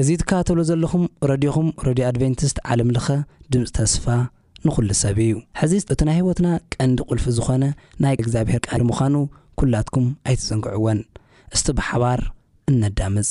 እዚ ትከታተልዎ ዘለኹም ረድዮኹም ረድዮ ኣድቨንቲስት ዓለም ለኸ ድምጺ ተስፋ ንኹሉ ሰብ እዩ። ሕዚ እቲ ናይ ህይወትና ቀንዲ ቁልፊ ዝኾነ ናይ እግዚኣብሔር ቃል ምዃኑ ኩላትኩም ኣይትዘንግዕዎን። እስቲ ብሓባር እነዳምጽ።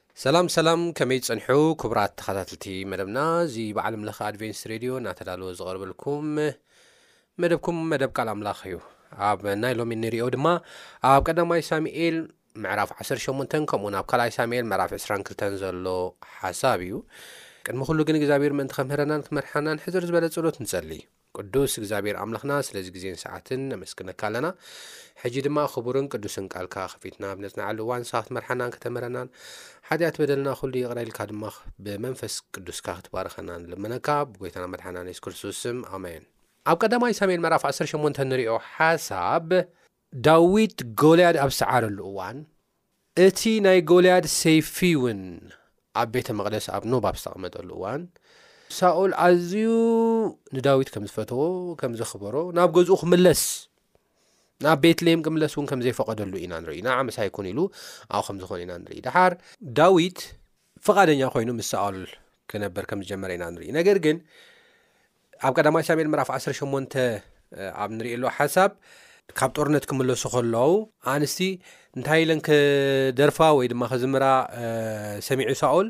ሰላም ሰላም ከመይ ትጸንሑ ክቡራት ተኸታትልቲ መደብና እዚ ብዓለም ለኸ ኣድቨንስ ሬድዮ እናተዳለወ ዝቐርበልኩም መደብኩም መደብ ቃል ኣምላኽ እዩ ኣብ ናይ ሎሚ እንሪኦ ድማ ኣብ ቀዳማይ ሳሙኤል ምዕራፍ 18 ከምኡውን ኣብ ካልኣይ ሳሙኤል ምዕራፍ 22 ዘሎ ሓሳብ እዩ ቅድሚ ኩሉ ግን እግዚኣብሔር ምእንቲ ከምህረናን ክመርሓናን ሕዘር ዝበለ ጸሎት ንጸሊ ቅዱስ እግዚኣብሔር ኣምላኽና ስለዚ ግዜን ሰዓትን ነመስግነካ ኣለና ሕጂ ድማ ክቡርን ቅዱስን ቃልካ ከፊትና ኣብ ነጽናዓሉ እዋን ንስኻ ክትመርሓናን ከተምህረናን ሓጢኣት በደልና ኩሉ ይቕረ ኢልካ ድማ ብመንፈስ ቅዱስካ ክትባርኸና ንልምነካ ብጎይታና መድሓና የሱስ ክርስቶስ ስም ኣሜን ኣብ ቀዳማይ ሳሙኤል ምዕራፍ 18 ንሪኦ ሓሳብ ዳዊት ጎልያድ ኣብ ዝሰዓረሉ እዋን፣ እቲ ናይ ጎልያድ ሰይፊውን ኣብ ቤተ መቕደስ ኣብ ኖብ ኣብ ዝተቐመጠሉ እዋን፣ ሳኦል ኣዝዩ ንዳዊት ከም ዝፈተዎ ከም ዘኽበሮ፣ ናብ ገዝኡ ክምለስ ናብ ቤትልሄም ክምለስ እውን ከም ዘይፈቐደሉ ኢና ንርኢ። ንዓ ምሳይ ኩን ኢሉ ኣብኡ ከም ዝኾነ ኢና ንርኢ። ደሓር ዳዊት ፍቓደኛ ዀይኑ ምስ ሳኦል ኪነብር ከም ዝጀመረ ኢና ንርኢ። ነገር ግን ኣብ ቀዳማይ ሳሙኤል ምዕራፍ ዓሰርተ ሸሞንተ ኣብ ንርእየሉ ሓሳብ ካብ ጦርነት ክምለሱ ከለዉ ኣንስቲ እንታይ ኢለን ክደርፋ ወይ ድማ ክዝምራ ሰሚዑ ሳኦል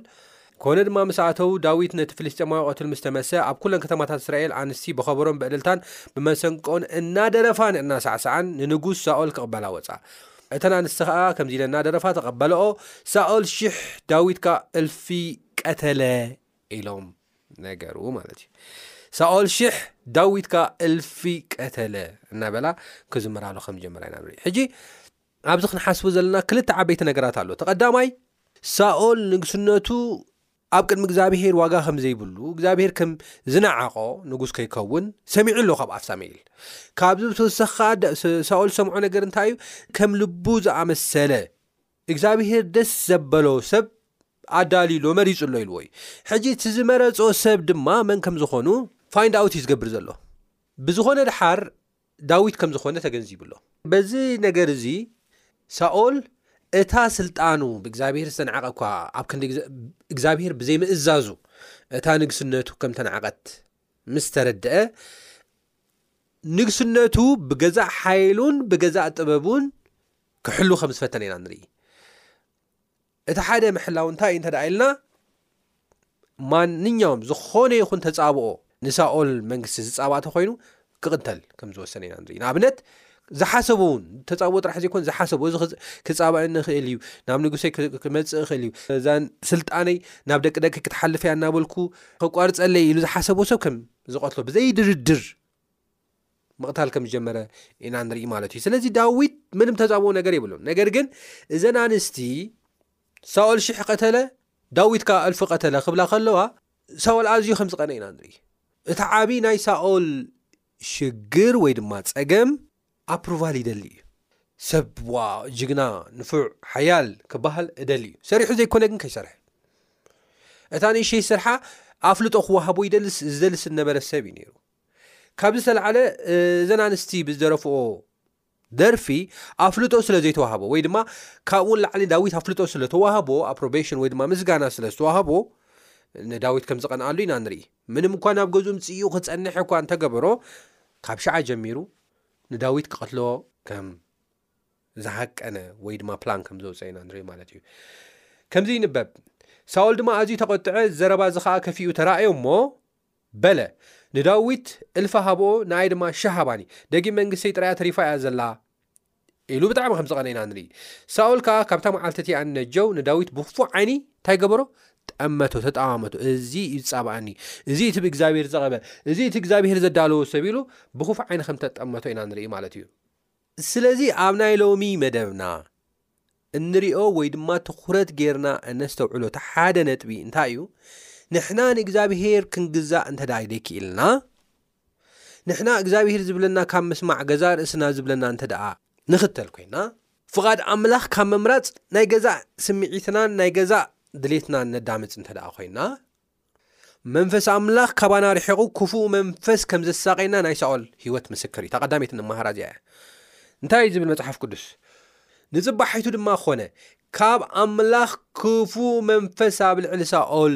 ኮነ ድማ ምስ ኣተዉ ዳዊት ነቲ ፍልስጤማዊ ቀትሉ ምስ ተመሰ ኣብ ኩለን ከተማታት እስራኤል ኣንስቲ ብኸበሮን ብእልልታን ብመሰንቆን እናደረፋን እናሳዕሰዓን ንንጉስ ሳኦል ክቕበላ ወፃ እተን ኣንስቲ ኸኣ ከምዚ ኢለን እናደረፋ ተቐበለኦ፣ ሳኦል ሽሕ ዳዊት ከኣ እልፊ ቀተለ ኢሎም ነገሩ ማለት እዩ። ሳኦል ሽሕ ዳዊት ከኣ እልፊ ቀተለ እናበላ ክዝምራሉ ከም ዝጀመራ ኢና ንርኢ። ሕጂ ኣብዚ ክንሓስቦ ዘለና ክልተ ዓበይቲ ነገራት ኣሎ። እቲ ቀዳማይ ሳኦል ንግስነቱ ኣብ ቅድሚ እግዚኣብሄር ዋጋ ከም ዘይብሉ፣ እግዚኣብሄር ከም ዝነዓቖ፣ ንጉስ ከይከውን፣ ሰሚዑ ኣሎ ካብ ኣፍ ሳሙኤል። ካብዚ ብተወሳኺ ከኣ ሳኦል ዝሰምዖ ነገር እንታይ እዩ? ከም ልቡ ዝኣመሰለ እግዚኣብሄር ደስ ዘበሎ ሰብ ኣዳልዩሎ መሪጹ ኣሎ ኢልዎ እዩ። ሕጂ እቲ ዝመረጾ ሰብ ድማ መን ከም ዝኾኑ ፋይንድ ኣውት እዩ ዝገብር ዘሎ። ብዝኾነ ድሓር ዳዊት ከም ዝዀነ ተገንዚቡ ኣሎ። በዚ ነገር እዚ ሳኦል እታ ስልጣኑ ብእግዚኣብሄር ዝተናዕቐ እኳ ኣብ ክንዲ እግዚኣብሄር ብዘይምእዛዙ እታ ንግስነቱ ከም ተናዕቐት ምስ ተረድአ ንግስነቱ ብገዛእ ሓይሉን ብገዛእ ጥበቡን ክሕሉ ከም ዝፈተነ ኢና ንርኢ። እቲ ሓደ ምሕላው እንታይ እዩ እንተደኣ ኢልና ማንኛውም ዝኾነ ይኹን ተጻብኦ ንሳኦል መንግስቲ ዝጻባእ ተኮይኑ ክቕተል ከም ዝወሰነ ኢና ንርኢ ንኣብነት ዝሓሰቡ እውን ተፃብኦ ጥራሕ ዘይኮን ዝሓሰቡ እዚ ክፃባእ ንኽእል እዩ ናብ ንጉሰይ ክመፅእ ይኽእል እዩ እዛን ስልጣነይ ናብ ደቂ ደቂ ክትሓልፈያ እናበልኩ ከቋርፀለይ ኢሉ ዝሓሰቡ ሰብ ከም ዝቐትሎ ብዘይ ድርድር ምቕታል ከም ዝጀመረ ኢና ንርኢ ማለት እዩ ስለዚ ዳዊት ምንም ተዛብኦ ነገር የብሉን ነገር ግን እዘን ኣንስቲ ሳኦል ሽሕ ቀተለ ዳዊት ከዓ እልፊ ቀተለ ክብላ ከለዋ ሳኦል ኣዝዩ ከም ዝቐነ ኢና ንርኢ እቲ ዓብዪ ናይ ሳኦል ሽግር ወይ ድማ ፀገም ኣፕሩቫል ይደሊ እዩ ሰብ ዋ ጅግና ንፉዕ ሓያል ክበሃል እደሊ እዩ ሰሪሑ ዘይኮነ ግን ከይሰርሐ እታ ንእሸይ ስርሓ ኣፍልጦ ክወሃቦ ይደልስ ዝደልስ ዝነበረ ሰብ እዩ ነይሩ ካብዚ ዝተላዕለ እዘን ኣንስቲ ብዝደረፍኦ ደርፊ ኣፍልጦ ስለ ዘይተዋህቦ ወይ ድማ ካብኡ ንላዕሊ ዳዊት ኣፍልጦ ስለ ተዋህቦ ኣፕሮቤሽን ወይ ድማ ምስጋና ስለ ዝተዋህቦ ንዳዊት ከም ዝቐንኣሉ ኢና ንርኢ ምንም እኳ ናብ ገዝኡ ምፅኡ ክፀንሕ እኳ እንተገበሮ ካብ ሸዓ ጀሚሩ ንዳዊት ክቐትሎ ከም ዝሃቀነ ወይ ድማ ፕላን ከም ዘውፀ ኢና ንርኢ ማለት እዩ ከምዚ ይንበብ ሳኦል ድማ ኣዝዩ ተቆጥዐ ዘረባ እዚ ከዓ ከፊኡ ተራእዮ እሞ በለ ንዳዊት እልፊ ሃብኦ ንኣይ ድማ ሽሕ ሃባኒ፣ ደጊም መንግስተይ ጥራያ ተሪፋ እያ ዘላ ኢሉ ብጣዕሚ ከም ዝቐንእ ኢና ንርኢ። ሳኦል ከኣ ካብታ መዓልቲ እቲኣ ንነጀው ንዳዊት ብኽፉእ ዓይኒ እንታይ ገበሮ? ጠመቶ፣ ተጠማመቶ፣ እዚ እዩ ዝጻብኣኒ፣ እዚ እዩ እቲ ብእግዚኣብሄር ዝቐበ፣ እዚ እዩ እቲ እግዚኣብሄር ዘዳለዎ ሰብ ኢሉ ብኽፉእ ዓይኒ ከም እተጠመቶ ኢና ንርኢ ማለት እዩ። ስለዚ ኣብ ናይ ሎሚ መደብና፣ እንሪኦ ወይ ድማ ትኹረት ገይርና እነስተውዕሎ እቲ ሓደ ነጥቢ እንታይ እዩ? ንሕና ንእግዚኣብሄር ክንግዛእ እንተድኣ ዘይክኢልና፣ ንሕና እግዚኣብሄር ዝብለና ካብ ምስማዕ ገዛእ ርእስና ዝብለና እንተድኣ ንኽተል ኮይና፣ ፍቓድ ኣምላኽ ካብ ምምራጽ ናይ ገዛእ ስምዒትናን ናይ ገዛእ ድሌትናን ነዳምጽ እንተድኣ ኮይና፣ መንፈስ ኣምላኽ ካባና ርሒቑ ክፉእ መንፈስ ከም ዘሳቐየና ናይ ሳኦል ህይወት ምስክር እዩ። እታ ቀዳመይቲ ንመሃራ እዚኣ እያ። እንታይ እዩ ዝብል መጽሓፍ ቅዱስ? ንጽባሒቱ ድማ ኾነ ካብ ኣምላኽ ክፉእ መንፈስ ኣብ ልዕሊ ሳኦል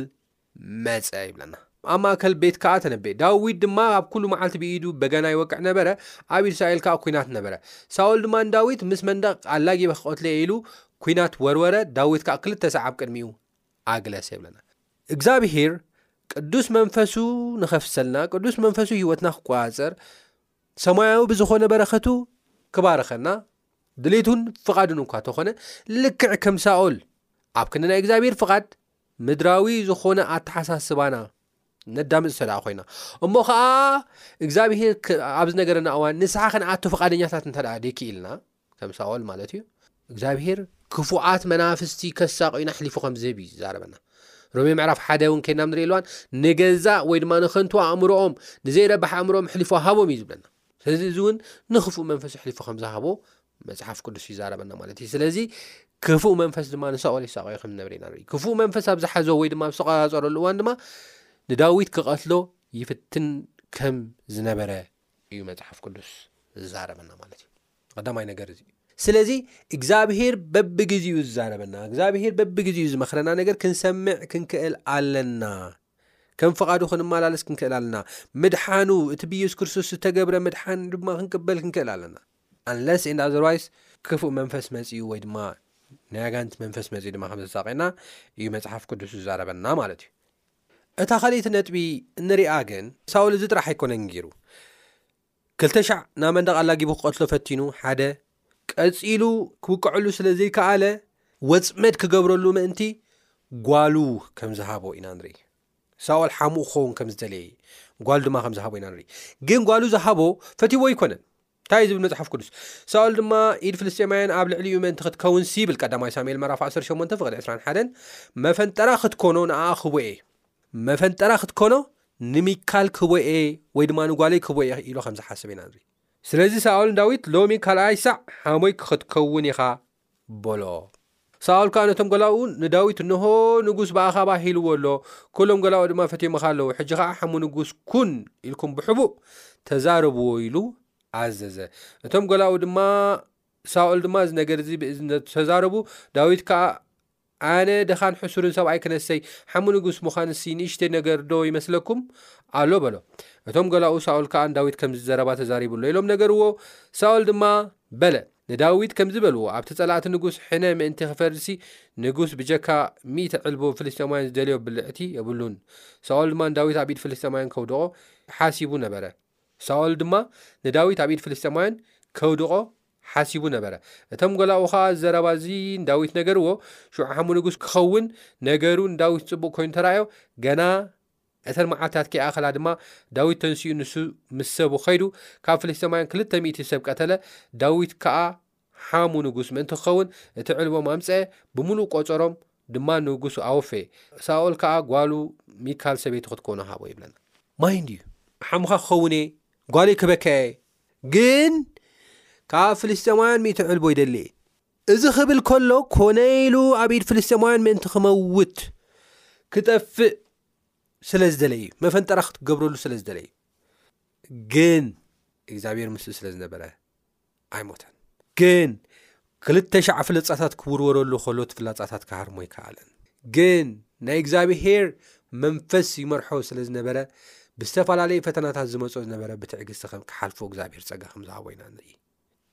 መጸ ይብለና። ኣብ ማእከል ቤት ከኣ ተነበየ ዳዊት ድማ ኣብ ኩሉ መዓልቲ ብኢዱ በገና ይወቅዕ ነበረ ኣብ ኢድ ሳኤል ከኣ ኩናት ነበረ ሳኦል ድማ ንዳዊት ምስ መንደቕ ኣላጊበ ክቐትለየ ኢሉ ኩናት ወርወረ ዳዊት ከኣ ክልተ ሰዓብ ቅድሚኡ ኣግለሰ የብለና እግዛብሄር ቅዱስ መንፈሱ ንኸፍሰልና ቅዱስ መንፈሱ ህይወትና ክቆፃፀር ሰማያዊ ብዝኾነ በረኸቱ ክባርኸና ድሌቱን ፍቓዱን እኳ ተኾነ ልክዕ ከም ሳኦል ኣብ ክንዲ ናይ እግዚኣብሄር ፍቓድ ምድራዊ ዝኾነ ኣተሓሳስባና ነዳምፅ ዝተደ ኮይና እሞ ከዓ እግዚኣብሄር ኣብ ዝነገረና እዋን ንስሓ ክንኣቶ ፍቓደኛታት እንተ ደኣ ደይክኢልና ከም ሳኦል ማለት እዩ እግዚኣብሄር ክፉኣት መናፍስቲ ከሳቕዩን ኣሕሊፉ ከም ዝህብ እዩ ዝዛረበና ሮሜ ምዕራፍ ሓደ እውን ከይድና ንሪኢ ኣለዋን ንገዛእ ወይ ድማ ንኸንቱ ኣእምሮኦም ንዘይረብሕ ኣእምሮኦም ሕሊፎ ሃቦም እዩ ዝብለና ስለዚ እዚ እውን ንክፉእ መንፈስ ኣሕሊፉ ከም ዝሃቦ መፅሓፍ ቅዱስ ይዛረበና ማለት እዩ ስለዚ ክፉእ መንፈስ ድማ ንሳኦል ይሳቀዮ ከም ዝነብረ ኢና ንርኢ ክፉእ መንፈስ ኣብ ዝሓዞ ወይ ድማ ኣብ ዝተቆፃፀረሉ እዋን ድማ ንዳዊት ክቐትሎ ይፍትን ከም ዝነበረ እዩ መፅሓፍ ቅዱስ ዝዛረበና ማለት እዩ ቐዳማይ ነገር እዚዩ ስለዚ እግዚኣብሄር በብግዜኡ ዝዛረበና እግዚኣብሄር በብግዜኡ ዝመኽረና ነገር ክንሰምዕ ክንክእል ኣለና ከም ፍቓዱ ክንመላለስ ክንክእል ኣለና ምድሓኑ እቲ ብየሱስ ክርስቶስ ዝተገብረ ምድሓን ድማ ክንቅበል ክንክእል ኣለና ኣንለስ ኤንድ ኣዘርዋይስ ክፉእ መንፈስ መፅኡ ወይ ድማ ናይ ኣጋንቲ መንፈስ መፅኡ ድማ ከም ዘሳቂና እዩ መፅሓፍ ቅዱስ ዝዛረበና ማለት እዩ እታ ካልእቲ ነጥቢ እንሪኣ ግን ሳውል እዚ ጥራሕ ኣይኮነን ገይሩ ክልተ ሻዕ ናብ መንደቕ ኣላጊቡ ክቐትሎ ፈቲኑ፣ ሓደ። ቀጺሉ ክውቀዐሉ ስለ ዘይከኣለ፣ ወጽመድ ክገብረሉ ምእንቲ ጓሉ ከም ዝሃቦ ኢና ንርኢ። ሳኦል ሓሙኡ ክኸውን ከም ዝደለየ፣ ጓሉ ድማ ከም ዝሃቦ ኢና ንርኢ። ግን ጓሉ ዝሃቦ ፈቲዎ ኣይኮነን። እንታይ እዩ ዝብል መጽሓፍ ቅዱስ? ሳኦል ድማ ኢድ ፍልስጤማውያን ኣብ ልዕሊኡ ምእንቲ ክትከውንሲ ይብል ቀዳማይ ሳሙኤል ምዕራፍ 18 ፍቕዲ 21 መፈንጠራ ክትኮኖ ንኣኣ ክህቦ እየ። መፈንጠራ ክትከሎ ንሚካል ክህቦ'የ ወይ ድማ ንጓለይ ክህቦ'የ ኢሉ ከም ዝሓሰበ ኢና ንርኢ። ስለዚ ሳኦል ንዳዊት ሎሚ ካልኣይ ሳዕ ሓሞይ ክኸትከውን ኢኻ በሎ። ሳኦል ከኣ ነቶም ገላኡ ንዳዊት እንሆ ንጉስ ብኣኻ ኣባሂልዎ ኣሎ፣ ኩሎም ገላኡ ድማ ፈትዮምኻ ኣለዉ፣ ሕጂ ኸኣ ሓሙ ንጉስ ኩን ኢልኩም ብሕቡእ ተዛረብዎ ኢሉ ኣዘዘ። እቶም ገላኡ ድማ ሳኦል ድማ እዚ ነገር'ዚ ብእዝኒ ተዛረቡ፣ ዳዊት ከኣ ኣነ ድኻን ሕሱርን ሰብኣይ ክነሰይ ሓሙ ንጉስ ምዃንሲ ንእሽተይ ነገርዶ ይመስለኩም? ኣሎ በሎ። እቶም ገላኡ ሳኦል ከኣ ንዳዊት ከምዚ ዘረባ ተዛሪቡ ኣሎ ኢሎም ነገርዎ። ሳኦል ድማ በለ፣ ንዳዊት ከምዚ በልዎ፣ ኣብቲ ጸላእቲ ንጉስ ሕነ ምእንቲ ኺፈርድሲ፣ ንጉስ ብጀካ ሚእቲ ዕልቦ ፍልስጥኤማውያን ዝደልዮ ብልዕቲ የብሉን። ሳኦል ድማ ንዳዊት ኣብ ኢድ ፍልስጥኤማውያን ከውድቖ ሓሲቡ ነበረ። ሳኦል ድማ ንዳዊት ኣብ ኢድ ፍልስጥኤማውያን ከውድቖ ሓሲቡ ነበረ። እቶም ጐላኡ ኸኣ፣ ዘረባ እዚ ንዳዊት ነገርዎ፣ ሽዑሓሙ ንጉስ ኪኸውን፣ ነገሩ ንዳዊት ጽቡቕ ኰይኑ ተራእዮ፣ ገና እተን መዓልትታት ከይኣኸላ ድማ፣ ዳዊት ተንሲኡ ንሱ ምስ ሰቡ ኸይዱ፣ ካብ ፍልስጥኤማውያን ክልተ ሚእቲ ሰብ ቀተለ፣ ዳዊት ከኣ ሓሙ ንጉስ ምእንቲ ኪኸውን፣ እቲ ዕልቦኦም ኣምጽአ፣ ብምሉእ ቈጸሮም ድማ ንንጉስ ኣወፈየ፣ ሳኦል ከኣ ጓሉ ሚካል ሰበይቱ ኽትኰኖ ሃቦ ይብለና። ማይ እንድዩ ሓሙኻ ክኸውን'የ፣ ጓለይ ክህበካ'የ፣ ግን ካብ ፍልስጤማውያን ሚእቲ ዕልቦ ይደሊ እየ። እዚ ክብል ከሎ ኮነ ኢሉ ኣብ ኢድ ፍልስጤማውያን ምእንቲ ክመውት ክጠፍእ ስለ ዝደለየ እዩ መፈንጠራ ክትገብረሉ ስለ ዝደለየ እዩ ግን እግዚኣብሔር ምስ ስለ ዝነበረ ኣይሞተን ግን ክልተ ሻዕ ፍለጻታት ክውርወረሉ ከሎ እቲ ፍላጻታት ክሃርሞ ኣይከኣለን። ግን ናይ እግዚኣብሄር መንፈስ ይመርሖ ስለ ዝነበረ ብዝተፈላለየ ፈተናታት ዝመጾ ዝነበረ ብትዕግስቲ ከም ክሓልፎ እግዚኣብሄር ጸጋ ከም ዝሃቦ ኢና ንርኢ።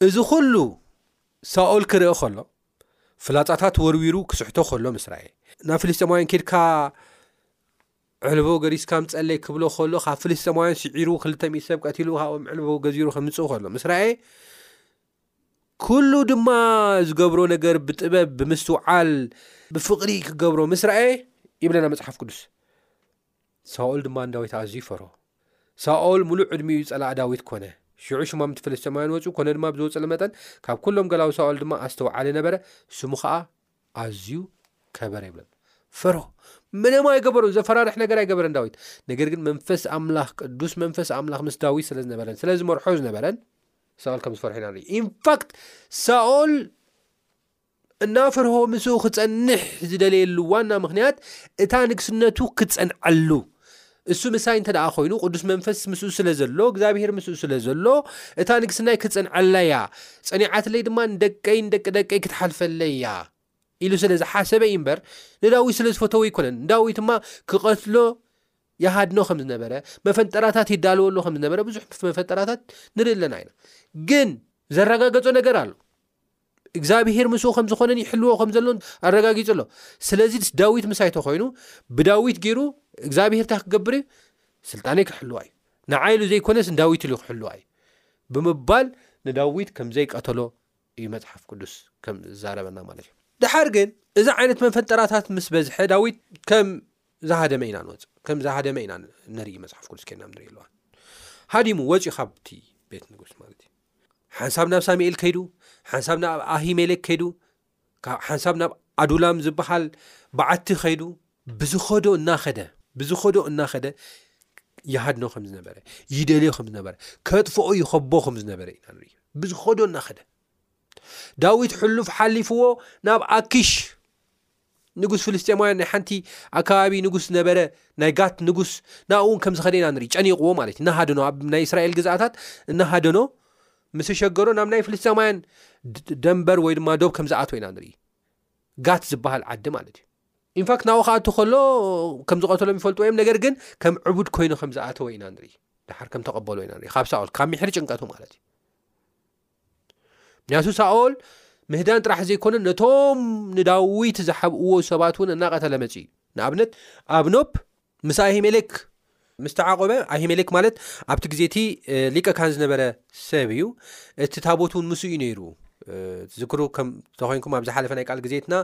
እዚ ኩሉ ሳኦል ክርኢ ከሎ ፍላጻታት ወርዊሩ ክስሕቶ ከሎ ምስ ረኣየ ናብ ፍልስጤማውያን ኬድካ ዕልቦ ገሪስካ ምጸለይ ክብሎ ከሎ ካብ ፍልስጤማውያን ስዒሩ ክልተ ሚእቲ ሰብ ቀቲሉ ካብኦም ዕልቦ ገዚሩ ከምጽእ ከሎ ምስ ረኣየ ኩሉ ድማ ዝገብሮ ነገር ብጥበብ ብምስትውዓል ብፍቕሪ ክገብሮ ምስ ረኣየ ይብለና መጽሓፍ ቅዱስ ሳኦል ድማ ንዳዊት ኣዝዩ ይፈሮ ሳኦል ምሉእ ዕድሚኡ ጸላእ ዳዊት ኮነ ሽዑ ሽማምቲ ፍልስጥማውያን ወፁ ኮነ ድማ ብዝወፅለ መጠን ካብ ኩሎም ገላዊ ሳኦል ድማ ኣስተውዓሊ ነበረ ስሙ ከዓ ኣዝዩ ከበረ ይብለን ፈሮ ምንም ኣይገበሩ ዘፈራርሕ ነገር ኣይገበረን ዳዊት ነገር ግን መንፈስ ኣምላኽ ቅዱስ መንፈስ ኣምላኽ ምስ ዳዊት ስለ ዝነበረን ስለ ዝመርሖ ዝነበረን ሳኦል ከም ዝፈርሑ ኢና ንርኢ ኢንፋክት ሳኦል እናፈርሆ ምስኡ ክጸንሕ ዝደለየሉ ዋና ምክንያት እታ ንግስነቱ ክጸንዓሉ እሱ ምሳይ እንተ ደኣ ኮይኑ ቅዱስ መንፈስ ምስኡ ስለ ዘሎ እግዚኣብሄር ምስኡ ስለ ዘሎ እታ ንግስናይ ክጸንዓለይ እያ ጸኒዓትለይ ድማ ንደቀይ ንደቂ ደቀይ ክትሓልፈለይ እያ ኢሉ ስለ ዝሓሰበ እዩ እምበር ንዳዊት ስለ ዝፈተዎ ኣይኮነን ዳዊት ድማ ክቐትሎ ይሃድኖ ከም ዝነበረ፣ መፈንጠራታት ይዳለወሉ ከም ዝነበረ ብዙሕ መፈንጠራታት ንርኢ ኣለና ኢና። ግን ዘረጋገጾ ነገር ኣሎ። እግዚኣብሄር ምስኡ ከም ዝኾነን ይሕልዎ ከም ዘሎን ኣረጋጊጹ ኣሎ ስለዚ ዳዊት ምሳይ ተኮይኑ ብዳዊት ገይሩ እግዚኣብሄር እንታይ ክገብር እዩ ስልጣነይ ክሕልዋ እዩ ንዓይ ኢሉ ዘይኮነስ ንዳዊት ኢሉ ክሕልዋ እዩ ብምባል ንዳዊት ከም ዘይቀተሎ እዩ መጽሓፍ ቅዱስ ከም ዝዛረበና ማለት እዩ ድሓር ግን እዚ ዓይነት መፈንጠራታት ምስ በዝሐ ዳዊት ከም ዝሃደመ ኢና ንወፅ ከም ዝሃደመ ኢና ንርኢ መጽሓፍ ቅዱስ ከና ንርኢ ኣለዋ ሃዲሙ ወፅዩ ካብቲ ቤት ንጉስ ማለት እዩ ሓንሳብ ናብ ሳሙኤል ከይዱ ሓንሳብ ናብ ኣሂሜሌክ ከይዱ ሓንሳብ ናብ ኣዱላም ዝበሃል በዓቲ ከይዱ ብዝኸዶ እናኸደ ብዝኸዶ እናኸደ ይሃድኖ ከም ዝነበረ ይደልዮ ከም ዝነበረ ከጥፍኦ ይኸቦ ከም ዝነበረ ኢና ንርኢ ብዝኸዶ እናኸደ ዳዊት ሕሉፍ ሓሊፍዎ ናብ ኣኪሽ ንጉስ ፍልስጤማውያን ናይ ሓንቲ ኣከባቢ ንጉስ ዝነበረ ናይ ጋት ንጉስ ንኣእውን ከም ዝኸደ ኢና ንርኢ ጨኒቕዎ ማለት እዩ እናሃደኖ ኣብ ናይ እስራኤል ግዛኣታት እናሃደኖ ምስ ሸገሮ ናብ ናይ ፍልስጤማውያን ደንበር ወይ ድማ ዶብ ከም ዝኣትወ ኢና ንርኢ ጋት ዝበሃል ዓዲ ማለት እዩ ኢንፋክት ናብኡ ክኣቱ ከሎ ከም ዝቐተሎም ይፈልጥዎ እዮም ነገር ግን ከም ዕቡድ ኮይኑ ከም ዝኣተወ ኢና ንርኢ ድሓር ከም ተቐበሎ ኢና ንርኢ ካብ ሳኦል ካብ ምሕሪ ጭንቀቱ ማለት እዩ ምክንያቱ ሳኦል ምህዳን ጥራሕ ዘይኮነ ነቶም ንዳዊት ዝሓብእዎ ሰባት እውን እናቐተለ መፅ እዩ ንኣብነት ኣብ ኖፕ ምስ ኣሂሜሌክ ምስ ተዓቖበ ኣሂሜሌክ ማለት ኣብቲ ግዜ እቲ ሊቀ ካህን ዝነበረ ሰብ እዩ እቲ ታቦት እውን ምስ እዩ ነይሩ ትዝክሩ ከም ተኮይንኩም ኣብ ዝሓለፈ ናይ ቃል ግዜትና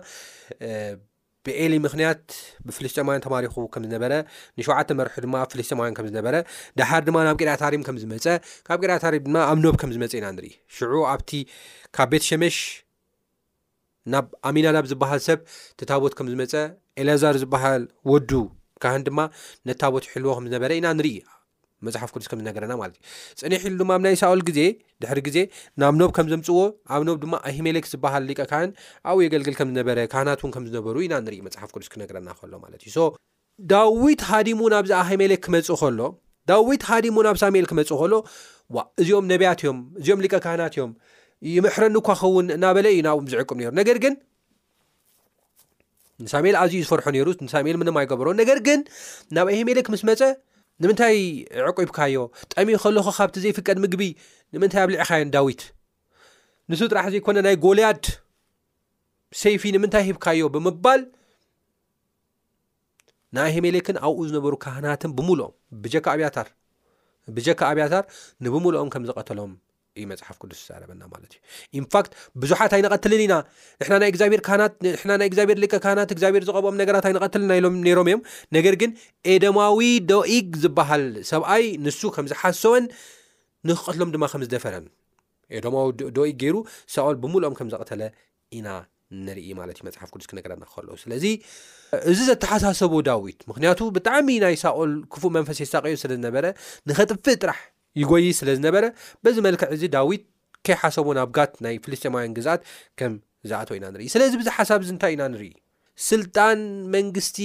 ብኤሊ ምክንያት ብፍልስጤማውያን ተማሪኹ ከም ዝነበረ ንሸውዓተ መርሑ ድማ ኣብ ፍልስጤማውያን ከም ዝነበረ ድሓር ድማ ናብ ቅርያታሪም ከም ዝመፀ ካብ ቅርያታሪም ድማ ኣብ ኖብ ከም ዝመፀ ኢና ንርኢ ሽዑ ኣብቲ ካብ ቤት ሸመሽ ናብ ኣሚናዳብ ዝበሃል ሰብ እቲ ታቦት ከም ዝመጸ፣ ኤልያዛር ዝበሃል ወዱ ካህን ድማ ነቲ ታቦት ይሕልዎ ከም ዝነበረ ኢና ንርኢ፣ መጽሓፍ ቅዱስ ከም ዝነገረና ማለት እዩ። ጽንሕ ኢሉ ድማ ኣብ ናይ ሳኦል ግዜ ድሕሪ ግዜ ናብ ኖብ ከም ዘምጽዎ፣ ኣብ ኖብ ድማ ኣሂሜሌክ ዝበሃል ሊቀ ካህን ኣብኡ የገልግል ከም ዝነበረ፣ ካህናት እውን ከም ዝነበሩ ኢና ንርኢ፣ መጽሓፍ ቅዱስ ክነግረና ከሎ ማለት እዩ። ዳዊት ሃዲሙ ናብዚ ኣሂሜሌክ ክመጽእ ከሎ ዳዊት ሃዲሙ ናብ ሳሙኤል ክመጽእ ከሎ ዋእ እዚኦም ነብያት እዮም እዚኦም ሊቀ ካህናት እዮም ይምሕረኒ እኳ ክኸውን እናበለ እዩ ናብኦም ዝዕቅብ ነይሩ ነገር ግን ንሳሙኤል ኣዝዩ ዝፈርሖ ነይሩ ንሳሙኤል ምንም ኣይገበሮ ነገር ግን ናብ ኣሂሜሌክ ምስ መፀ ንምንታይ ዕቂብካዮ ጠሚ ከለኹ ካብቲ ዘይፍቀድ ምግቢ ንምንታይ ኣብልዕኻዮን ዳዊት ንሱ ጥራሕ ዘይኮነ ናይ ጎልያድ ሰይፊ ንምንታይ ሂብካዮ ብምባል ንኣሂሜሌክን ኣብኡ ዝነበሩ ካህናትን ብምሉኦም ብጀካ ኣብያታር ብጀካ ኣብያታር ንብምሉኦም ከም ዝቐተሎም እዩ መጽሓፍ ቅዱስ ዝዛረበና ማለት እዩ ኢንፋክት ብዙሓት ኣይንቐትልን ኢና ንሕና ናይ እግዚኣብሔር ካህናት ንሕና ናይ እግዚኣብሔር ሊቀ ካህናት እግዚኣብሔር ዝቐብኦም ነገራት ኣይንቐትልን ኢሎም ነይሮም እዮም ነገር ግን ኤደማዊ ዶኢግ ዝበሃል ሰብኣይ ንሱ ከም ዝሓሰወን ንክቐትሎም ድማ ከም ዝደፈረን ኤዶማዊ ዶኢግ ገይሩ ሳኦል ብምሉኦም ከም ዘቐተለ ኢና ንርኢ ማለት እዩ መጽሓፍ ቅዱስ ክነገረና ከሎ ስለዚ እዚ ዘተሓሳሰቦ ዳዊት ምክንያቱ ብጣዕሚ ናይ ሳኦል ክፉእ መንፈስ የሳቀዮ ስለ ዝነበረ ንኸጥፍእ ጥራሕ ይጎይ ስለ ዝነበረ በዚ መልክዕ እዚ ዳዊት ከይሓሰቦ ናብ ጋት ናይ ፍልስጤማውያን ግዝኣት ከም ዝኣተወ ኢና ንርኢ ስለዚ ብዚ ሓሳብ እዚ እንታይ ኢና ንርኢ ስልጣን መንግስቲ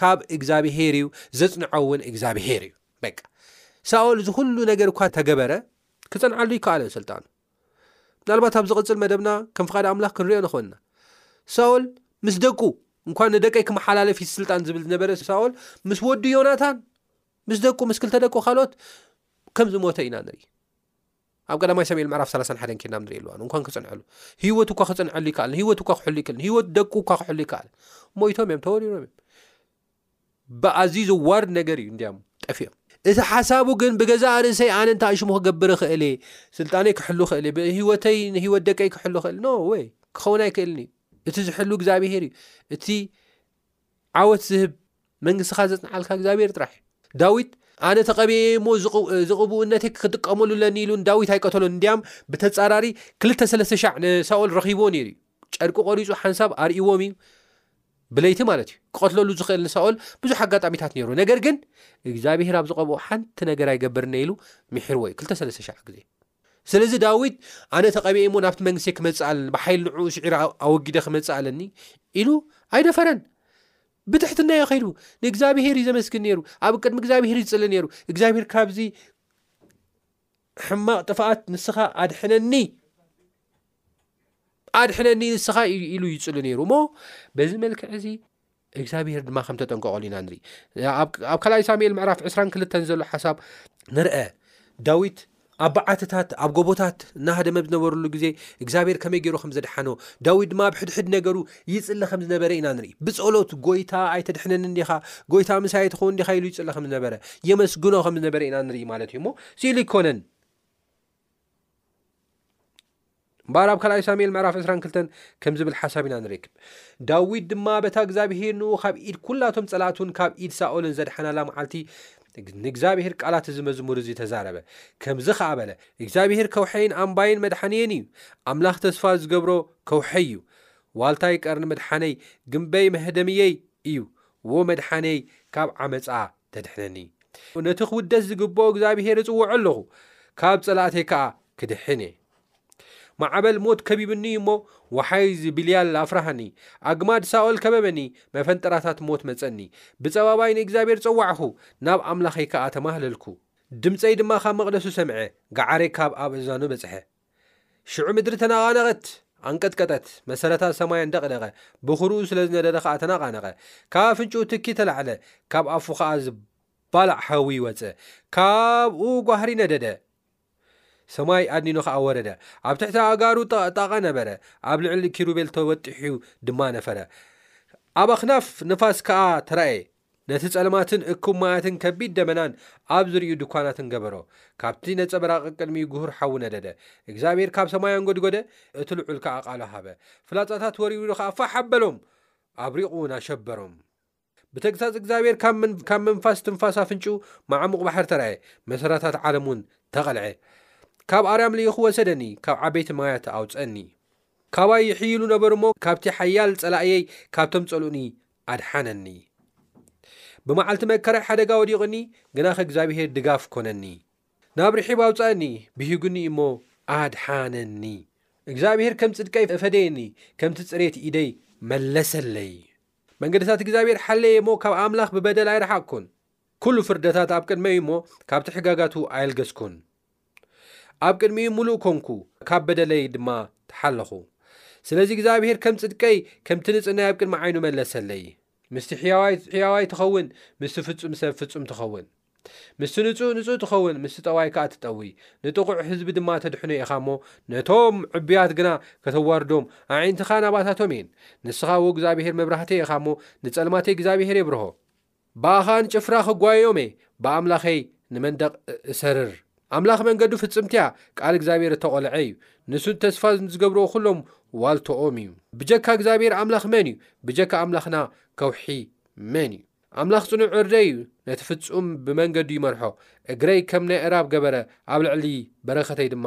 ካብ እግዚኣብሄር እዩ ዘጽንዖ እውን እግዚኣብሄር እዩ በቃ ሳኦል እዚ ኩሉ ነገር እኳ ተገበረ ክጸንዓሉ ይከኣለን ስልጣኑ ምናልባት ኣብ ዝቕጽል መደብና ከም ፍቓድ ኣምላኽ ክንሪኦ ንኽእል ኢና። ሳኦል ምስ ደቁ እንኳን ንደቀይ ክመሓላለፍ እዩ ስልጣን ዝብል ዝነበረ ሳኦል ምስ ወዱ ዮናታን ምስ ደቁ ምስ ክልተ ደቁ ካልኦት ከም ዝሞተ ኢና ንርኢ። ኣብ ቀዳማይ ሰሙኤል ምዕራፍ 31 ኬድና ንሪኦ ኣለዋን እንኳን ክጽንሐሉ ህይወት እኳ ክጽንሐሉ ይከኣል ህይወት እኳ ክሕሉ ይክእል ህይወት ደቁ እኳ ክሕሉ ይከኣል ሞይቶም እዮም ተወሪሮም እዮም ብኣዝዩ ዘዋርድ ነገር እዩ እንድያም ጠፊኦም። እቲ ሓሳቡ ግን ብገዛእ ርእሰይ ኣነ እንታይ ሽሙ ክገብር እኽእል እየ፣ ስልጣነይ ክሕሉ እኽእል እየ፣ ብህይወተይ ንህይወት ደቀይ ክሕሉ እኽእል ኖ ወይ ክኸውን ኣይክእልን እዩ። እቲ ዝሕሉ እግዚኣብሄር እዩ። እቲ ዓወት ዝህብ መንግስትኻ ዘጽንዓልካ እግዚኣብሄር ጥራሕ እዩ። ዳዊት ኣነ ተቐብኤ እሞ ዝቕብኡነተይ ክጥቀመሉ ኣለኒ ኢሉ ንዳዊት ኣይቀተሎን እንድያም ብተጻራሪ ክልተ ሰለስተ ሻዕ ንሳኦል ረኺብዎ ነይሩ እዩ። ጨርቂ ቆሪጹ ሓንሳብ ኣርእይዎም እዩ። ብለይቲ ማለት እዩ ክቐትለሉ ዝኽእል ንሳኦል ብዙሕ ኣጋጣሚታት ነይሩ ነገር ግን እግዚኣብሄር ኣብ ዝቐብኦ ሓንቲ ነገር ኣይገብርነ ኢሉ ምሒርዎ እዩ ክልተ ሰለስተ ሸዓ ግዜ ስለዚ ዳዊት ኣነ ተቐቢኤ እሞ ናብቲ መንግስቲ ክመፅእ ኣለኒ ብሓይል ንዕኡ ስዒረ ኣወጊደ ክመፅእ ኣለኒ ኢሉ ኣይደፈረን ብትሕትና ዮ ከይዱ ንእግዚኣብሄር እዩ ዘመስግን ነይሩ ኣብ ቅድሚ እግዚኣብሄር ዝፅሊ ነይሩ እግዚኣብሄር ካብዚ ሕማቕ ጥፍኣት ንስኻ ኣድሕነኒ ኣድሕነኒ ንስኻ ኢሉ ይጽሊ ነይሩ እሞ በዚ መልክዕ እዚ እግዚኣብሄር ድማ ከም ተጠንቀቐሉ ኢና ንርኢ ኣብ ካልኣይ ሳሙኤል ምዕራፍ 2ስራን ክልተን ዘሎ ሓሳብ ንርአ ዳዊት ኣብ በዓትታት ኣብ ጎቦታት እናሃደመብ ዝነበረሉ ግዜ እግዚኣብሄር ከመይ ገይሩ ከም ዘድሓኖ ዳዊት ድማ ኣብ ሕድሕድ ነገሩ ይጽሊ ከም ዝነበረ ኢና ንርኢ። ብጸሎት ጎይታ ኣይተድሕነንን ዲኻ፣ ጎይታ ምሳይ ኣይትኸውን ዲኻ ኢሉ ይጽሊ ከም ዝነበረ፣ የመስግኖ ከም ዝነበረ ኢና ንርኢ ማለት እዩ እሞ ስኢሉ ኣይኮነን። እምበኣር ኣብ ካልኣይ ሳሙኤል ምዕራፍ 22 ከም ዝብል ሓሳብ ኢና ንረክብ ዳዊት ድማ በታ እግዚኣብሄር ንኡ ካብ ኢድ ኩላቶም ጸላእቱን ካብ ኢድ ሳኦልን ዘድሓናላ መዓልቲ ንእግዚኣብሄር ቃላት እዚ መዝሙር እዚ ተዛረበ ከምዚ ከኣ በለ እግዚኣብሄር ከውሐይን ኣምባይን መድሓንየን እዩ ኣምላኽ ተስፋ ዝገብሮ ከውሐይ እዩ ዋልታይ ቀርኒ ምድሓነይ ግምበይ መህደምየይ እዩ ዎ መድሓንየይ ካብ ዓመጻ ተድሕነኒ ነቲ ክውደስ ዝግብኦ እግዚኣብሄር እጽውዖ ኣለኹ ካብ ጸላእተይ ከኣ ክድሕን እየ ማዕበል ሞት ከቢብኒ እዩ እሞ ወሓይዝ ቢልያል ኣፍራሃኒ ኣግማድ ሳኦል ከበበኒ መፈንጠራታት ሞት መጸኒ ብጸባባይ ንእግዚኣብሄር ጸዋዕኹ ናብ ኣምላኸይ ከኣ ተማህለልኩ ድምጸይ ድማ ካብ መቕደሱ ሰምዐ ገዓረይ ካብ ኣብ እዛኑ በጽሐ ሽዑ ምድሪ ተነቓነቐት፣ ኣንቀጥቀጠት፣ መሰረታት ሰማይ ኣንደቕደቐ፣ ብዅሩኡ ስለ ዝነደደ ኸኣ ተነቓነቐ። ካብ ኣፍንጭኡ ትኪ ተላዕለ፣ ካብ ኣፉ ኸኣ ዝባላዕ ሓዊ ወጸ፣ ካብኡ ጓህሪ ነደደ፣ ሰማይ ኣድኒኑ ኸኣ ወረደ፣ ኣብ ትሕቲ ኣእጋሩ ጠቐጠቐ ነበረ፣ ኣብ ልዕሊ ኪሩቤል ተወጢሑ ድማ ነፈረ፣ ኣብ ኣኽናፍ ንፋስ ከኣ ተራእየ። ነቲ ጸልማትን እኩብ ማያትን ከቢድ ደበናን ኣብ ዙርይኡ ድኳናትን ገበሮ። ካብቲ ነጸብራቒ ቅድሚኡ ግሁር ሓዊ ነደደ። እግዚኣብሄር ካብ ሰማይ ኣንጐድጐደ፣ እቲ ልዑል ከኣ ቃሉ ሃበ። ፍላጻታት ወርዊሩ ኸኣ ፋሕ ኣበሎም፣ ኣብሪቑውን ኣሸበሮም። ብተግሳጽ እግዚኣብሄር ካብ መንፋስ ትንፋስ ኣፍንጭኡ መዓሙቕ ባሕሪ ተራእየ፣ መሰረታት ዓለምውን ተቐልዐ። ካብ ኣርያም ልኢኹ ወሰደኒ፣ ካብ ዓበይቲ ማያት ኣውጽአኒ። ካባይ ይሕይሉ ነበሩ እሞ፣ ካብቲ ሓያል ጸላእየይ ካብቶም ጸልኡኒ ኣድሓነኒ። ብመዓልቲ መከራይ ሓደጋ ወዲቑኒ፣ ግናኸ እግዚኣብሄር ድጋፍ ኰነኒ። ናብ ርሒብ ኣውጽኣኒ፣ ብሂጉኒ እሞ ኣድሓነኒ። እግዚኣብሄር ከም ጽድቀይ ፈደየኒ፣ ከምቲ ጽሬት ኢደይ መለሰለይ። መንገድታት እግዚኣብሄር ሓለየ እሞ ካብ ኣምላኽ ብበደል ኣይረሓቕኩን። ኩሉ ፍርደታት ኣብ ቅድመይ እሞ ካብቲ ሕጋጋቱ ኣየልገስኩን። ኣብ ቅድሚኡ ምሉእ ኮንኩ፣ ካብ በደለይ ድማ ተሓለኹ። ስለዚ እግዚኣብሄር ከም ጽድቀይ፣ ከምቲ ንጽህናይ ኣብ ቅድሚ ዓይኑ መለሰለይ። ምስቲ ሕያዋይ ሕያዋይ ትኸውን፣ ምስቲ ፍጹም ሰብ ፍጹም ትኸውን። ምስቲ ንጹእ ንጹእ ትኸውን፣ ምስቲ ጠዋይ ከኣ ትጠዊ። ንጥቑዕ ህዝቢ ድማ ተድሕኖ ኢኻ እሞ፣ ነቶም ዕቡያት ግና ከተዋርዶም፣ ኣዒንትኻ ናባታቶም እየን። ንስኻ ወእግዚኣብሄር መብራህተይ ኢኻ እሞ፣ ንጸልማተይ እግዚኣብሄር የብርሆ። ብኣኻ ን ጭፍራ ክጓየዮም እየ ብኣምላኸይ ንመንደቕ እሰርር። ኣምላኽ መንገዱ ፍጽምቲ እያ ቃል እግዚኣብሔር እተቖልዐ እዩ ንሱ ተስፋ ንዝገብርዎ ኩሎም ዋልትኦም እዩ ብጀካ እግዚኣብሔር ኣምላኽ መን እዩ ብጀካ ኣምላኽና ከውሒ መን እዩ ኣምላኽ ጽኑዕ ዕርደይ እዩ ነቲ ፍጹም ብመንገዱ ይመርሖ እግረይ ከም ናይ እራብ ገበረ ኣብ ልዕሊ በረኸተይ ድማ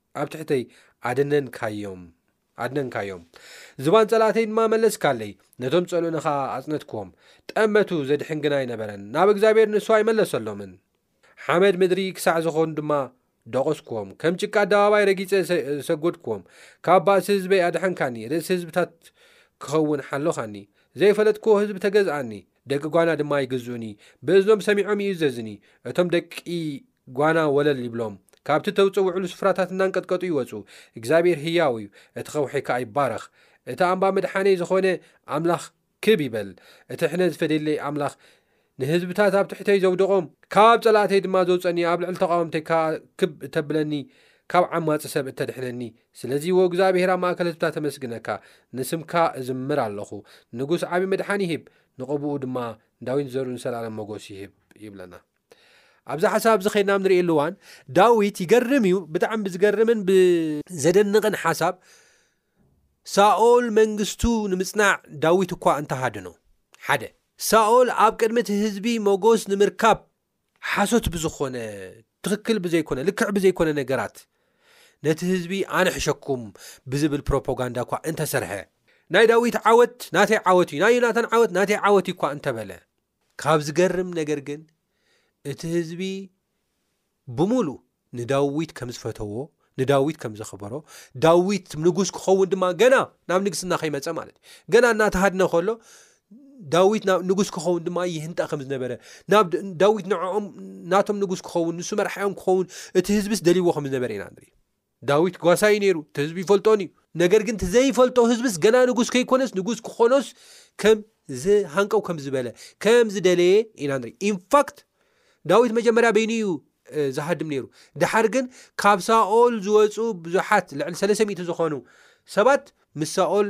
ኣብ ትሕተይ ኣድነንካዮም ኣድነንካዮም ዝባን ጸላእተይ ድማ መለስካለይ ነቶም ጸልኡኒ ኸኣ ኣጽነትክዎም ጠመቱ ዘድሕን ግና ኣይነበረን ናብ እግዚኣብሔር ንሱ ኣይመለሰሎምን ሓመድ ምድሪ ክሳዕ ዝኾኑ ድማ ደቖስክዎም ከም ጭቃ ኣደባባይ ረጊጸ ሰጎድክዎም ካብ ባእሲ ህዝበይ ኣድሓንካኒ ርእሲ ህዝብታት ክኸውን ሓሎኻኒ ዘይፈለጥክዎ ህዝቢ ተገዝኣኒ ደቂ ጓና ድማ ይግዝኡኒ ብእዝኖም ሰሚዖም ይእዘዝኒ እቶም ደቂ ጓና ወለል ይብሎም ካብቲ ተውጸውዕሉ ስፍራታት እናንቀጥቀጡ ይወጹ እግዚኣብሔር ህያው እዩ እቲ ከውሒ ክኣ ይባረኽ እቲ ኣምባ መድሓነይ ዝኾነ ኣምላኽ ክብ ይበል እቲ ሕነ ዝፈዴለይ ኣምላኽ ንህዝብታት ኣብ ትሕተይ ዘውድቖም ካብ ጸላእተይ ድማ ዘውጸኒ ኣብ ልዕሊ ተቓወምተይ ክኣ ክብ እተብለኒ ካብ ዓማጺ ሰብ እተድሕነኒ ስለዚ ወእግዚኣብሔር ኣብ ማእከል ህዝብታ ተመስግነካ ንስምካ እዝምር ኣለኹ ንጉስ ዓቢ መድሓን ይህብ ንቐብኡ ድማ ዳዊን ዘርኡን ሰላለም መጎስ ይህብ ይብለና ኣብዚ ሓሳብ እዚ ከይድና ኣብ ንርእየሉ እዋን ዳዊት ይገርም እዩ ብጣዕሚ ብዝገርምን ብዘደንቕን ሓሳብ ሳኦል መንግስቱ ንምጽናዕ ዳዊት እኳ እንተሃደኖ ሓደ ሳኦል ኣብ ቅድሚ እቲ ህዝቢ መጎስ ንምርካብ ሓሶት ብዝኾነ ትኽክል ብዘይኮነ ልክዕ ብዘይኮነ ነገራት ነቲ ህዝቢ ኣነ ሕሸኩም ብዝብል ፕሮፓጋንዳ እኳ እንተሰርሐ ናይ ዳዊት ዓወት ናተይ ዓወት እዩ ናይ ዮናታን ዓወት ናተይ ዓወት እዩ እኳ እንተበለ ካብ ዝገርም ነገር ግን እቲ ህዝቢ ብምሉእ ንዳዊት ከም ዝፈተዎ ንዳዊት ከም ዘኽበሮ ዳዊት ንጉስ ክኸውን ድማ ገና ናብ ንግስና ከይመፀ ማለት እዩ ገና እናተሃድነ ከሎ ዳዊት ናብ ንጉስ ክኸውን ድማ ይህንጠ ከም ዝነበረ ናብ ዳዊት ንዕኦም ናቶም ንጉስ ክኸውን ንሱ መርሓዮም ክኸውን እቲ ህዝቢስ ደልይዎ ከም ዝነበረ ኢና ንርኢ ዳዊት ጓሳ እዩ ነይሩ እቲ ህዝቢ ይፈልጦን እዩ ነገር ግን እቲ ዘይፈልጦ ህዝብስ ገና ንጉስ ከይኮነስ ንጉስ ክኾኖስ ከም ዝሃንቀው ከም ዝበለ ከም ዝደለየ ኢና ንርኢ ኢንፋክት ዳዊት መጀመርያ በይኑ እዩ ዝሃድም ነይሩ ድሓር ግን ካብ ሳኦል ዝወፁ ብዙሓት ልዕሊ ሰለስተ ሚእቲ ዝኾኑ ሰባት ምስ ሳኦል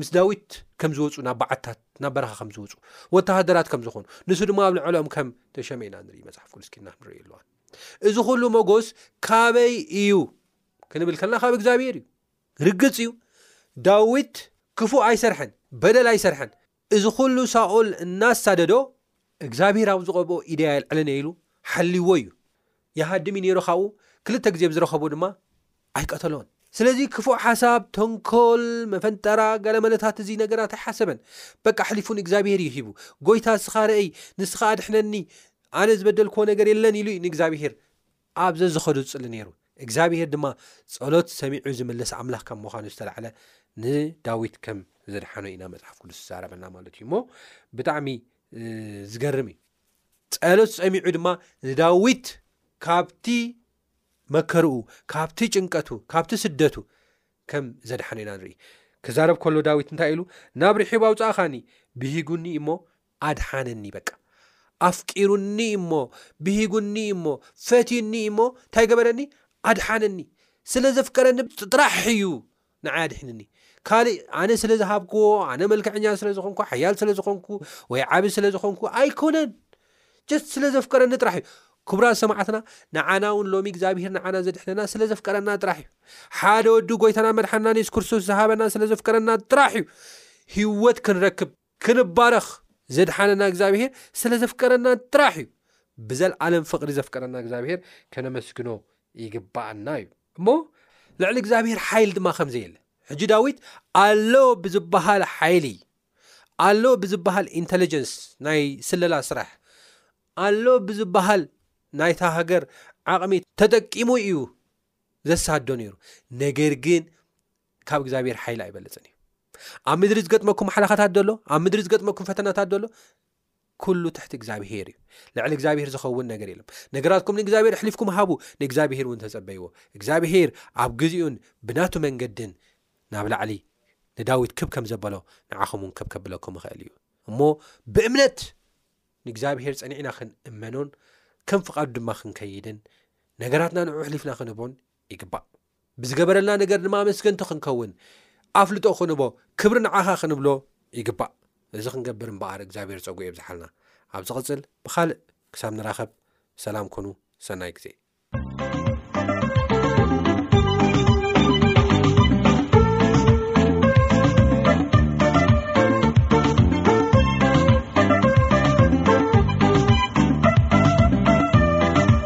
ምስ ዳዊት ከም ዝወፁ ናብ በዓትታት ናብ በረኻ ከም ዝወፁ ወተሃደራት ከም ዝኾኑ ንሱ ድማ ኣብ ልዕሎም ከም ተሸመ ኢና ንርኢ መፅሓፍ ቅዱስ ኪድና ክንርኢ ኣለዋን እዚ ኩሉ መጎስ ካበይ እዩ ክንብል ከልና ካብ እግዚኣብሄር እዩ ርግፅ እዩ ዳዊት ክፉእ ኣይሰርሐን በደል ኣይሰርሐን እዚ ኩሉ ሳኦል እናሳደዶ እግዚኣብሄር ኣብ ዝቐብኦ ኢደይ ኣየልዕለን እየ ኢሉ ሓልዎ እዩ ይሃድም እዩ ነይሩ ካብኡ ክልተ ግዜ ብዝረኸቦ ድማ ኣይቀተሎን። ስለዚ ክፉእ ሓሳብ፣ ተንኮል፣ መፈንጠራ፣ ገለመለታት እዚ ነገራት ኣይሓሰበን። በቃ ኣሕሊፉ ንእግዚኣብሄር እዩ ሂቡ። ጎይታ እስኻ ርኣይ፣ ንስኻ ኣድሕነኒ፣ ኣነ ዝበደልክዎ ነገር የለን ኢሉ እዩ ንእግዚኣብሄር ኣብ ዘዝኸዶ ዝጽሊ ነይሩ። እግዚኣብሄር ድማ ጸሎት ሰሚዑ ዝምልስ ኣምላኽ ካብ ምዃኑ ዝተላዕለ ንዳዊት ከም ዘድሓኖ ኢና መጽሓፍ ቅዱስ ዝዛረበና ማለት እዩ እሞ ብጣዕሚ ዝገርም እዩ። ጸሎት ሰሚዑ ድማ ንዳዊት ካብቲ መከርኡ ካብቲ ጭንቀቱ ካብቲ ስደቱ ከም ዘድሓነ ኢና ንርኢ ክዛረብ ከሎ ዳዊት እንታይ ኢሉ ናብ ርሒብ ኣውጻእኻኒ ብሂጉኒ እሞ ኣድሓነኒ በቃ ኣፍቂሩኒ እሞ ብሂጉኒ እሞ ፈትዩኒ እሞ እንታይ ገበረኒ ኣድሓነኒ ስለ ዘፍቀረኒ ጥራሕ እዩ ንዓይ ኣድሒንኒ ካልእ ኣነ ስለ ዝሃብክዎ ኣነ መልክዐኛ ስለ ዝኾንኩ ሓያል ስለ ዝኾንኩ ወይ ዓቢ ስለ ዝኾንኩ ኣይኮነን ጀስት ስለ ዘፍቀረኒ ጥራሕ እዩ ክብራት ሰማዕትና ንዓና እውን ሎሚ እግዚኣብሄር ንዓና ዘድሕነና ስለ ዘፍቀረና ጥራሕ እዩ ሓደ ወዲ ጎይታና መድሓንናን የሱስ ክርስቶስ ዝሃበና ስለ ዘፍቀረና ጥራሕ እዩ ህይወት ክንረክብ ክንባረኽ ዘድሓነና እግዚኣብሄር ስለ ዘፍቀረናን ጥራሕ እዩ። ብዘልኣለም ፍቕሪ ዘፍቀረና እግዚኣብሄር ከነመስግኖ ይግብኣና እዩ። እሞ ልዕሊ እግዚኣብሄር ሓይል ድማ ከም ዘየለ ሕጂ ዳዊት ኣሎ ብዝበሃል ሓይሊ ኣሎ ብዝበሃል ኢንተለጀንስ ናይ ስለላ ስራሕ ኣሎ ብዝበሃል ናይታ ሃገር ዓቕሚ ተጠቂሙ እዩ ዘሳዶ ነይሩ ነገር ግን ካብ እግዚኣብሔር ሓይሊ ኣይበልፅን እዩ ኣብ ምድሪ ዝገጥመኩም ሓላኻታት ዶሎ ኣብ ምድሪ ዝገጥመኩም ፈተናታት ዶሎ ኩሉ ትሕቲ እግዚኣብሄር እዩ ልዕሊ እግዚኣብሄር ዝኸውን ነገር የለም ነገራትኩም ንእግዚኣብሄር ኣሕሊፍኩም ሃቡ ንእግዚኣብሄር እውን ተፀበይዎ እግዚኣብሄር ኣብ ግዜኡን ብናቱ መንገድን ናብ ላዕሊ ንዳዊት ክብ ከም ዘበሎ ንዓኹም እውን ክብ ከብለኩም ይኽእል እዩ እሞ ብእምነት ንእግዚኣብሄር ፀኒዕና ክንእመኖን ከም ፍቓዱ ድማ ክንከይድን ነገራትና ንዑ ኣሕሊፍና ክንህቦን ይግባእ ብዝገበረልና ነገር ድማ ኣመስገንቲ ክንከውን ኣፍልጦ ክንቦ ክብሪ ንዓኻ ክንብሎ ይግባእ እዚ ክንገብር እምበኣር እግዚኣብሔር ፀጉ የብዝሓልና ኣብ ዝቕፅል ብካልእ ክሳብ ንራኸብ ሰላም ኮኑ ሰናይ ግዜ